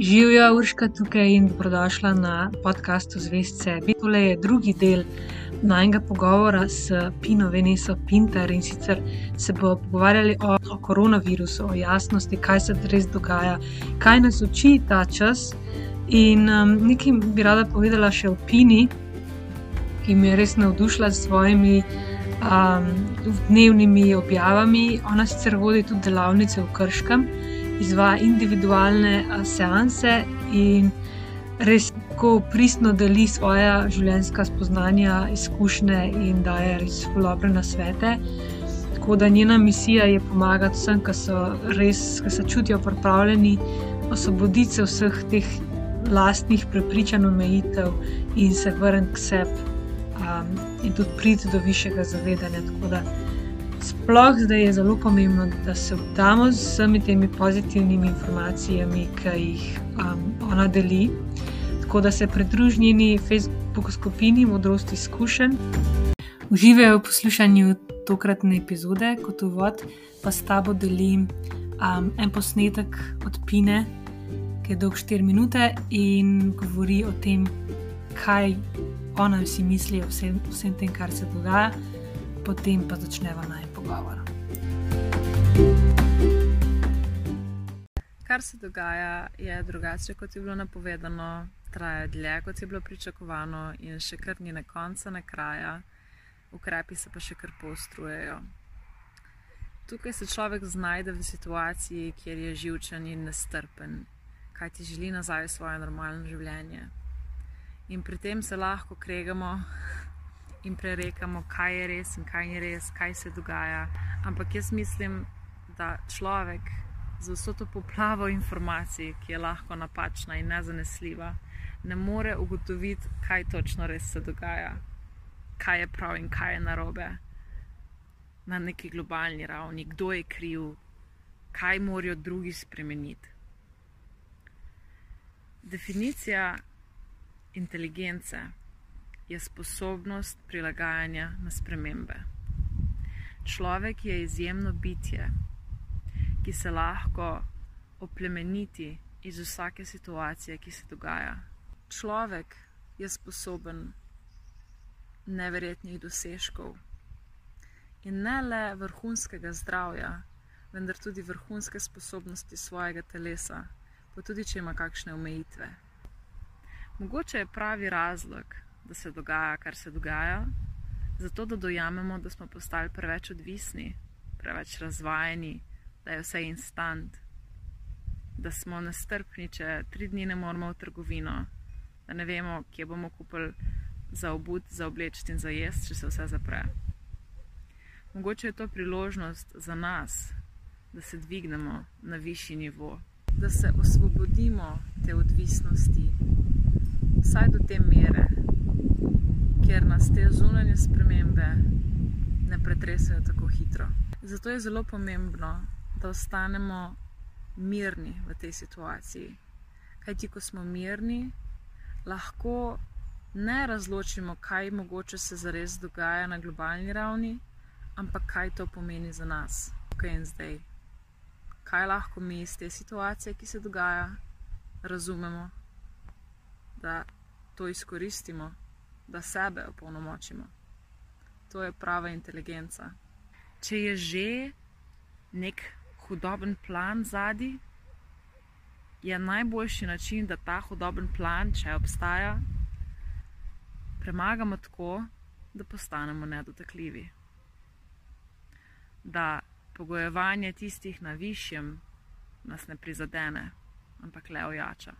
Živijo, Urška tukaj in dobrodošla na podkastu Zvest sebi. Tole je drugi del najnega pogovora s Pino Veneso Pinter in sicer se bomo pogovarjali o, o koronavirusu, o jasnosti, kaj se res dogaja, kaj nas uči ta čas. In um, nekaj bi rada povedala še o Pini, ki me je res navdušila s svojimi um, dnevnimi objavami. Ona sicer vodi tudi delavnice v Krškem izvaja individualne seanse in res tako pristno deli svoje življenjska spoznanja, izkušnje in daje res dobre nasvete. Tako da njena misija je pomagati vsem, ki so res, ki se čutijo pripravljeni osvoboditi se vseh teh lastnih prepričanj, omejitev in se vrniti k sebi um, in tudi priti do višjega zavedanja. Tako da sploh zdaj je zelo pomembno, da se vdamo z vsemi temi pozitivnimi informacijami, ki jih um, ona deli. Tako da se pridruži njeni Facebook skupini Modrost izkušenj. Uživajo v poslušanju tokratne epizode, kot uvod, pa s tabo delim um, en posnetek od Pine, ki je dolg 4 minute in govori o tem, kaj ona si misli o vsem, vsem tem, kar se dogaja potem pa začneva naj pogovor. Kar se dogaja, je drugače, kot je bilo napovedano, traja dlje, kot je bilo pričakovano, in še kar ni na koncu, na kraja, ukrepi se pa še kar postrujejo. Tukaj se človek znajde v situaciji, kjer je živčen in nestrpen, kaj ti želi nazaj v svoje normalno življenje. In pri tem se lahko kregamo, in prerekamo, kaj je res in kaj ni res, kaj se dogaja. Ampak jaz mislim, da človek z vso to poplavo informacij, ki je lahko napačna in nezanesljiva, ne more ugotoviti, kaj točno res se dogaja, kaj je prav in kaj je narobe na neki globalni ravni, kdo je kriv, kaj morajo drugi spremeniti. Definicija inteligence je sposobnost prilagajanja na spremembe. Človek je izjemno bitje, ki se lahko oplemeniti iz vsake situacije, ki se dogaja. Človek je sposoben neverjetnih dosežkov in ne le vrhunskega zdravja, vendar tudi vrhunske sposobnosti svojega telesa, pa tudi če ima kakšne omejitve. Mogoče je pravi razlog, da se dogaja, kar se dogaja, zato da dojamemo, da smo postali preveč odvisni, preveč razvajeni, da je vse instant, da smo nestrpni, če tri dni ne moramo v trgovino, da ne vemo, kje bomo kupili za obud, za obleči in za jesti, če se vse zapre. Mogoče je to priložnost za nas, da se dvignemo na višji nivo, da se osvobodimo te odvisnosti, vsaj do te mere, ker nas te zunanje spremembe ne pretresajo tako hitro. Zato je zelo pomembno, da ostanemo mirni v tej situaciji. Kaj ti, ko smo mirni, lahko ne razločimo, kaj mogoče se zares dogaja na globalni ravni, ampak kaj to pomeni za nas, tukaj in zdaj. Kaj lahko mi iz te situacije, ki se dogaja, razumemo, da to izkoristimo da sebe opolnomočimo. To je prava inteligenca. Če je že nek hudoben plan zadnji, je najboljši način, da ta hudoben plan, če obstaja, premagamo tako, da postanemo nedotakljivi. Da pogojevanje tistih na višjem nas ne prizadene, ampak le ojača.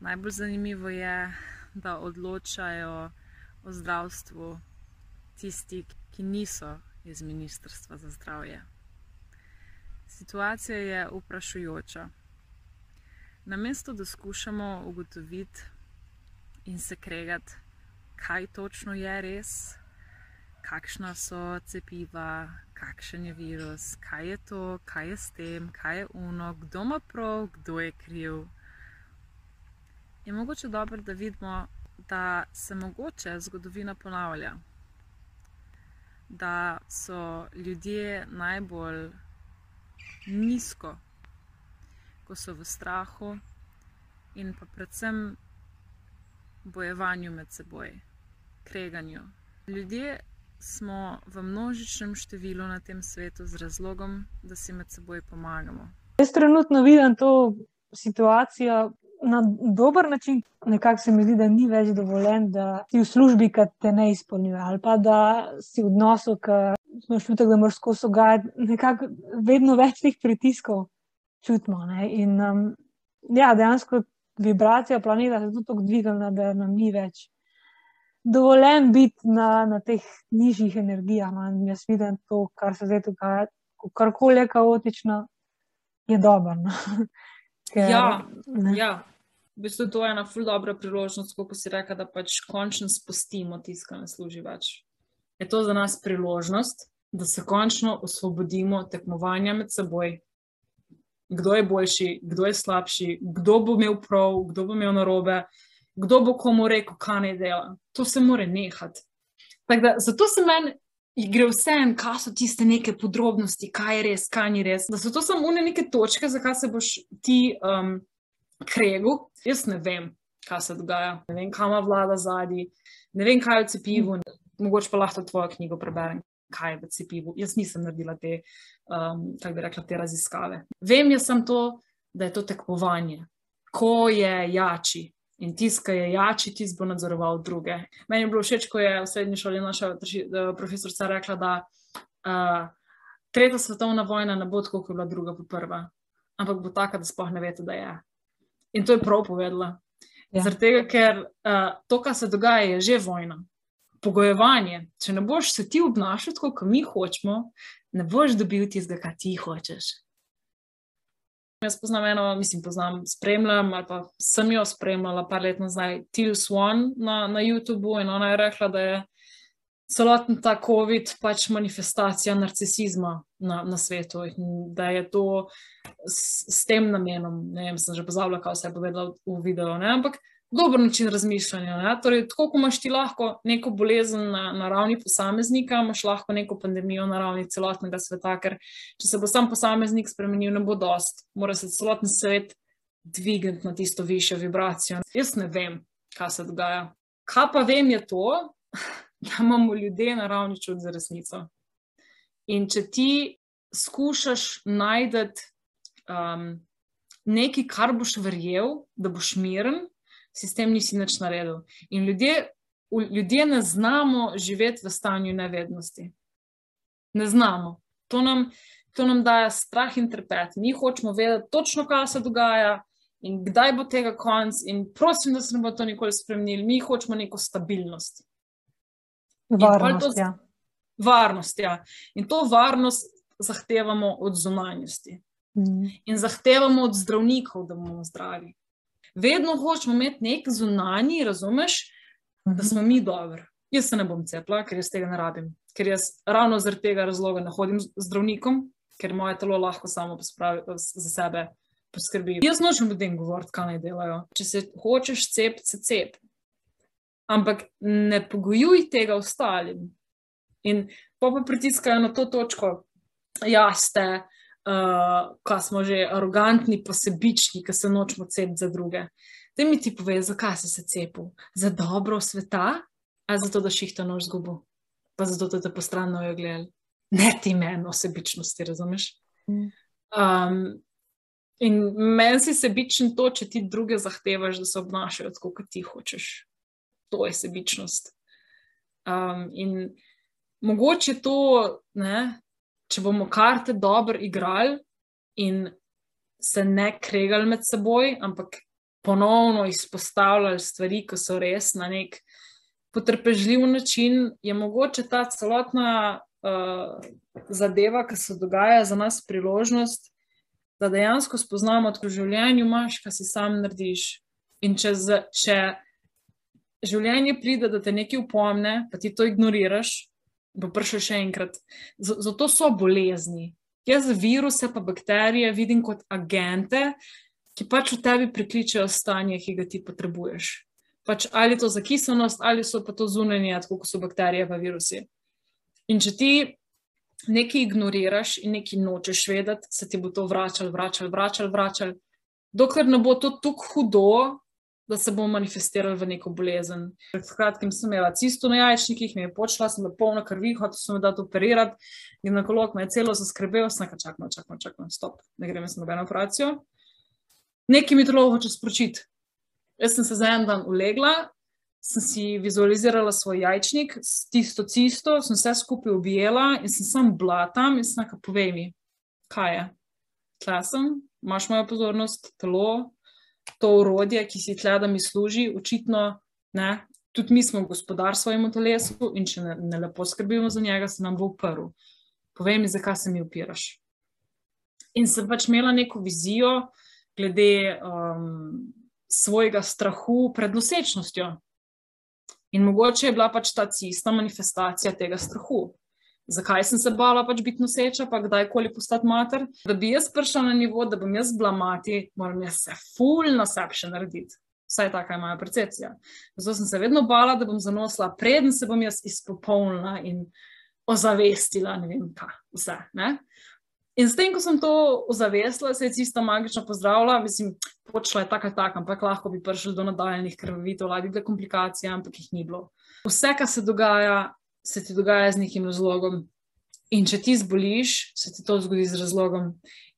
Najbolj zanimivo je, da odločajo o zdravstvu tisti, ki niso iz Ministrstva za zdravje. Situacija je vprašujoča. Namesto da skušamo ugotoviti in se kregati, kaj točno je res, kakšna so cepiva, kakšen je virus, kaj je to, kaj je s tem, kaj je uno, kdo ima prav, kdo je kriv je mogoče dobro, da vidimo, da se mogoče zgodovina ponavlja. Da so ljudje najbolj nizko, ko so v strahu, in pa predvsem bojevanju med seboj, kreganju. Ljudje smo v množičnem številu na tem svetu z razlogom, da si med seboj pomagamo. Jaz trenutno vidim to situacijo na dober način. Nekako se mi zdi, da ni več dovoljen, da si v službi, ki te ne izpolnjuje, ali pa da si v odnosu, ki smo čutili, da moraš skozi ogajati. Nekako vedno več teh pritiskov čutimo. Ne? In um, ja, dejansko vibracija planeta se je tudi tako dvignila, da nam ni več. Dovoljen biti na, na teh nižjih energijah. No? Jaz vidim to, kar se zdaj dogaja, karkoli je kaotično, je dobro. No? Ker, ja, ja, v bistvu to je ena ful dobra priložnost, kot si rekel, da pač končno spustimo tisto, kar ne služi več. Je to za nas priložnost, da se končno osvobodimo tekmovanja med seboj. Kdo je boljši, kdo je slabši, kdo bo imel prav, kdo bo imel narobe, kdo bo komu rekel, kaj ne dela. To se more nehati. Da, zato se meni gre vse en, kaj so tiste neke podrobnosti, kaj je res, kaj ni res. Da so to samo neke točke, zakaj se boš ti um, kregu. Jaz ne vem, kaj se dogaja, ne vem, kam vlada zadnji, ne vem, kaj je v cepivu. Mogoče pa lahko tvojo knjigo preberem, kaj je v cepivu. Jaz nisem naredila te, um, tako bi rekla, te raziskave. Vem, jaz sem to, da je to tekmovanje, ko je jači. In tisti, ki je jači, tisti bo nadzoroval druge. Meni je bilo všeč, ko je v srednji šoli naša profesorica rekla, da uh, tretja svetovna vojna ne bo tako, kot je bila druga, pa prva, ampak bo taka, da sploh ne veste, da je. In to je prav povedala. Ja. Zaradi tega, ker uh, to, kar se dogaja, je že vojna. Pogojevanje. Če ne boš se ti obnašal tako, kot mi hočemo, ne boš dobil tistega, kar ti hočeš. Jaz poznam eno, mislim, poznam, spremljam, ali pa sem jo spremljala par let nazaj, Till Swan na, na YouTubu in ona je rekla, da je celoten ta COVID pač manifestacija narcisizma na, na svetu in da je to s, s tem namenom. Ne vem, sem že pozabila, kaj vse je povedala v videu, ne? ampak dober način razmišljanja. Torej, tako kot imaš ti lahko neko bolezen na, na ravni posameznika, imaš lahko neko pandemijo na ravni celotnega sveta, ker če se bo sam posameznik spremenil, ne bo dost. Mora se celoten svet dvigniti na tisto višjo vibracijo. Jaz ne vem, kaj se dogaja. Kaj pa vem, je to, da imamo ljudje na ravni čut za resnico. In če ti skušaš najti um, nekaj, kar boš verjel, da boš miren, sistem nisi nič naredil. In ljudje, ljudje ne znamo živeti v stanju nevednosti. Ne znamo. To nam, to nam daje strah in trpet. Mi hočemo vedeti točno, kaj se dogaja in kdaj bo tega konc. In prosim, da se ne bo to nikoli spremenilo. Mi hočemo neko stabilnost. Varnost, ja. Varnost, ja. In to varnost zahtevamo od zunanjosti. Mm. In zahtevamo od zdravnikov, da bomo zdravi vedno hočemo imeti nek zunanji, razumeš, da mhm. smo mi dobri. Jaz se ne bom cepila, ker jaz tega ne rabim. Ker jaz ravno zaradi tega razloga ne hodim z zdravnikom, ker moje telo lahko samo za sebe poskrbi. Jaz nočem ljudem govoriti, kaj naj delajo. Če se hočeš cepiti, se cep. Ampak ne pogojuj tega ostalim. In pa pa pritiskajo na to točko, ja, ste, uh, ko smo že arogantni, posebični, ki se nočemo cepiti za druge. Te mi ti pove, zakaj si se cepil? Za dobro sveta, ali zato, da šihta nož zgubo, pa zato, da te postrano jo gledali. Ne ti meni osebičnosti, razumeš? Um, in meni si sebičen to, če ti druge zahtevaš, da se obnašajo tako, kot ti hočeš. To je sebičnost. Um, in mogoče to, ne, če bomo karte dobro igrali in se ne kregali med seboj, ampak ponovno izpostavljali stvari, ki so res na nek potrpežljiv način, je mogoče ta celotna uh, zadeva, ki se dogaja za nas, priložnost, da dejansko spoznamo, da v življenju imaš, kaj si sam narediš. In če, z, če življenje pride, da te nekaj upomne, pa ti to ignoriraš, bo prišel še enkrat. Zato so bolezni. Jaz viruse pa bakterije vidim kot agente, ki pač v tebi prikličejo stanje, ki ga ti potrebuješ. Pač ali to zakisanost, ali so pa to zunanje, kot so bakterije pa virusi. In če ti nekaj ignoriraš in nekaj nočeš vedeti, se ti bo to vračalo, vračalo, vračalo, vračalo. dokler ne bo to tako hudo, da se bomo manifestirali v neko bolezen. Pred kratkim sem imela cisto na jajčnikih, mi je počela, sem bila polna krvi, hotel sem da to operirati. In na kolok me je celo zaskrbel, sem rekel: čakaj, čakaj, čakaj, stop, ne gremo s nobeno operacijo. Nekaj mi to hoče sporočiti. Jaz sem se za en dan ulegla, sem si vizualizirala svoj jajčnik, tisto cisto, sem vse skupaj objela in sem sam bila tam in sem rekel: povej mi, kaj je. Tla sem, imaš mojo pozornost, telo, to urodje, ki si tle, da mi služi, očitno ne. Tudi mi smo gospodar svojemu telesu in če ne, ne lepo skrbimo za njega, se nam bo uprl. Povej mi, zakaj se mi upiraš. In sem pač imela neko vizijo glede um, svojega strahu pred nosečnostjo. In mogoče je bila pač ta cista manifestacija tega strahu zakaj sem se bala pač biti noseča, pa kdajkoli postati mater. Da bi jaz prišla na nivo, da bom jaz bila mati, moram jaz se ful na sebi še narediti. Vsaj taka je moja percepcija. Zato sem se vedno bala, da bom zanosla, preden se bom jaz izpopolnila in ozavestila, ne vem, kaj vse. Ne? In s tem, ko sem to ozavestila, se je cista magično pozdravila, mislim, počela je tako, tako, ampak lahko bi prišli do nadaljnih krvavitev, bile komplikacije, ampak jih ni bilo. Vse, kar se dogaja, se ti dogaja z nekim razlogom. In če ti zboliš, se ti to zgodi z razlogom.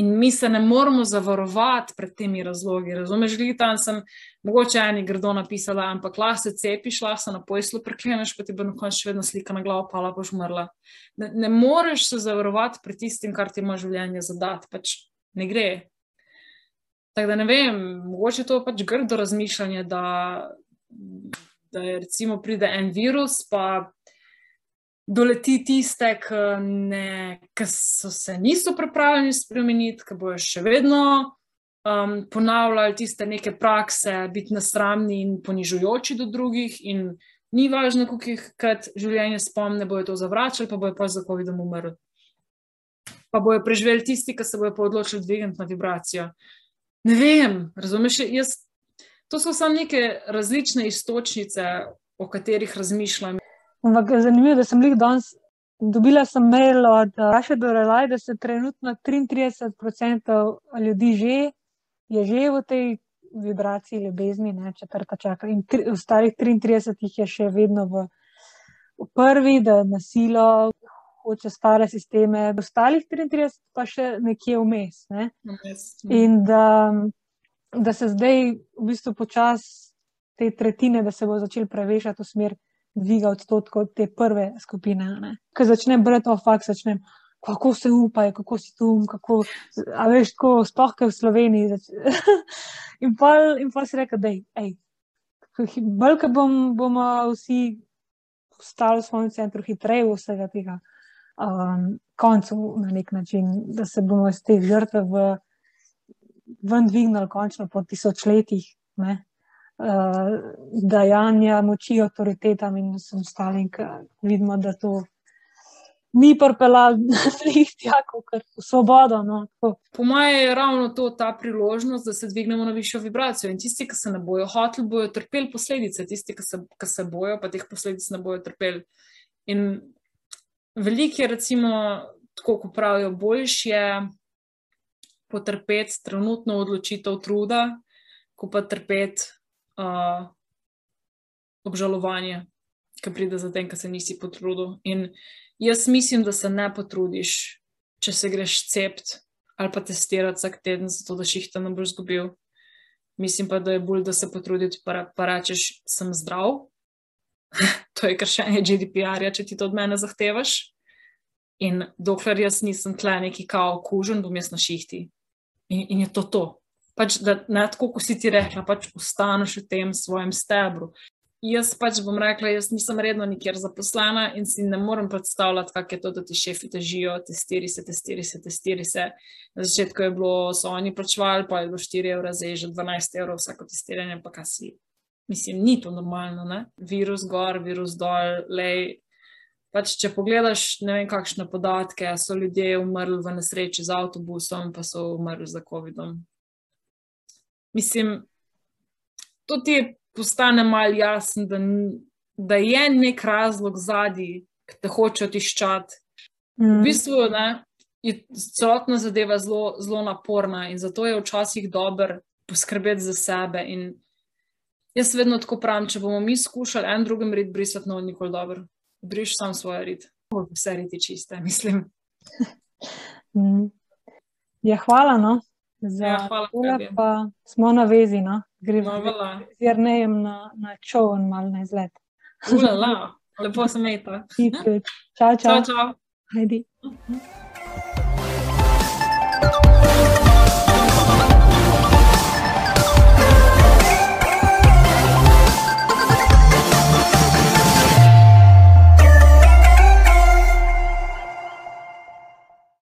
In mi se ne moramo zavarovati pred temi razlogi. Razumeš, že tam sem mogoče eni grdo napisala, ampak lahko se cepiš, lahko se na pojslu prekleneš, pa ti bo na koncu še vedno slika na glavo, pa boš umrla. Ne, ne moreš se zavarovati pred tistim, kar ti ima življenje zadati, pač ne gre. Tako da ne vem, mogoče je to pač grdo razmišljanje, da, da je recimo pride en virus, pa doleti tiste, ki, so se niso pripravljeni spremeniti, ki bojo še vedno um, ponavljali tiste neke prakse, biti nasramni in ponižujoči do drugih. In ni važno, koliko jih krat življenje spomne, bojo to zavračali, pa bojo pa za COVID-om umrli. Pa bojo preživeli tisti, ki se bojo pa odločili dvigniti na vibracijo. Ne vem, razumeš? Jaz, to so samo neke različne istočnice, o katerih razmišljam. Ampak zanimivo je, da sem jih danes dobila sem mail od Raša Dorelaj, da se trenutno 33% ljudi že je že v tej vibraciji ljubezni, ne četrta čaka. In tri, v starih 33 jih je še vedno v, v prvi, da nasilo. Hoče stare sisteme, v ostalih 33, pa še nekje vmes. Ne? Ja. In da, da se zdaj, v bistvu, počasi te tretjine, da se bo začel prevešati v smer dviga odstotkov te prve skupine. Ko začne brati o faktu, začne, kako se upaj, kako si tu, kako, a veš, tako sploh v Sloveniji. in, pa, in pa si reče, da je, bolj, ko bom, bomo vsi ostali v svojem centru, hitreje vsega tega. Um, koncu na nek način, da se bomo iz teh žrtev ven dvignili, končno po tisočletjih. Ne? Uh, dajanja moči avtoritetam in vsem ostalim, ki vidimo, da to ni prpela tja, kot v svobodo. No. Po mojem je ravno to ta priložnost, da se dvignemo na višjo vibracijo. In tisti, ki se ne bojo hoteli, bojo trpeli posledice, tisti, ki se, ki se bojo, pa teh posledic ne bojo trpeli. In veliko je, recimo, tako kot pravijo, boljš je potrpeti trenutno odločitev truda, kot pa trpeti obžalovanje, ki pride za tem, ker se nisi potrudil. In jaz mislim, da se ne potrudiš, če se greš cept ali pa testirati vsak teden, zato da šihta ne boš zgubil. Mislim pa, da je bolj, da se potrudiš, pa rečeš, sem zdrav. to je kršenje GDPR-ja, če ti to od mene zahtevaš. In dokler jaz nisem tle neki kao okužen, bom jaz na šihti. In, in je to to pač, da ne tako, kot si ti rekla, pač ostaneš v tem svojem stebru. Jaz pač bom rekla, jaz nisem redno nikjer zaposlena in si ne morem predstavljati, kako je to, da ti šefi težijo, testiri se, testiri se, testiri se. Na začetku je bilo, so oni plačevali, pa je bilo 4 evra, zdaj je že 12 evrov vsako testiranje, pa kaj si. Mislim, ni to normalno, ne? virus gor, virus dol, lej. Pač, če pogledaš, ne vem, kakšne podatke, so ljudje umrli v nesreči z avtobusom, pa so umrli za COVID-om. Mislim, to ti je postane malo jasno, da, da je nek razlog zadnji, ki te hoče otiščati. Mm. V bistvu ne, je celotna zadeva zelo, zelo naporna in zato je včasih dober poskrbeti za sebe. In jaz vedno tako pravim, če bomo mi skušali en drugim rit brisati, no, nikoli dobro. Briš sam svoj rit, vse riti čiste, mislim. Mm. Ja, hvala. No. Za ja, hvala, tole pa smo na vezi, no. gremo no, z Jrnejem na, na čovn, malo na izlet. Ulala, lepo se meta. Čau, čau. čau, čau. Ajdi. Thank you.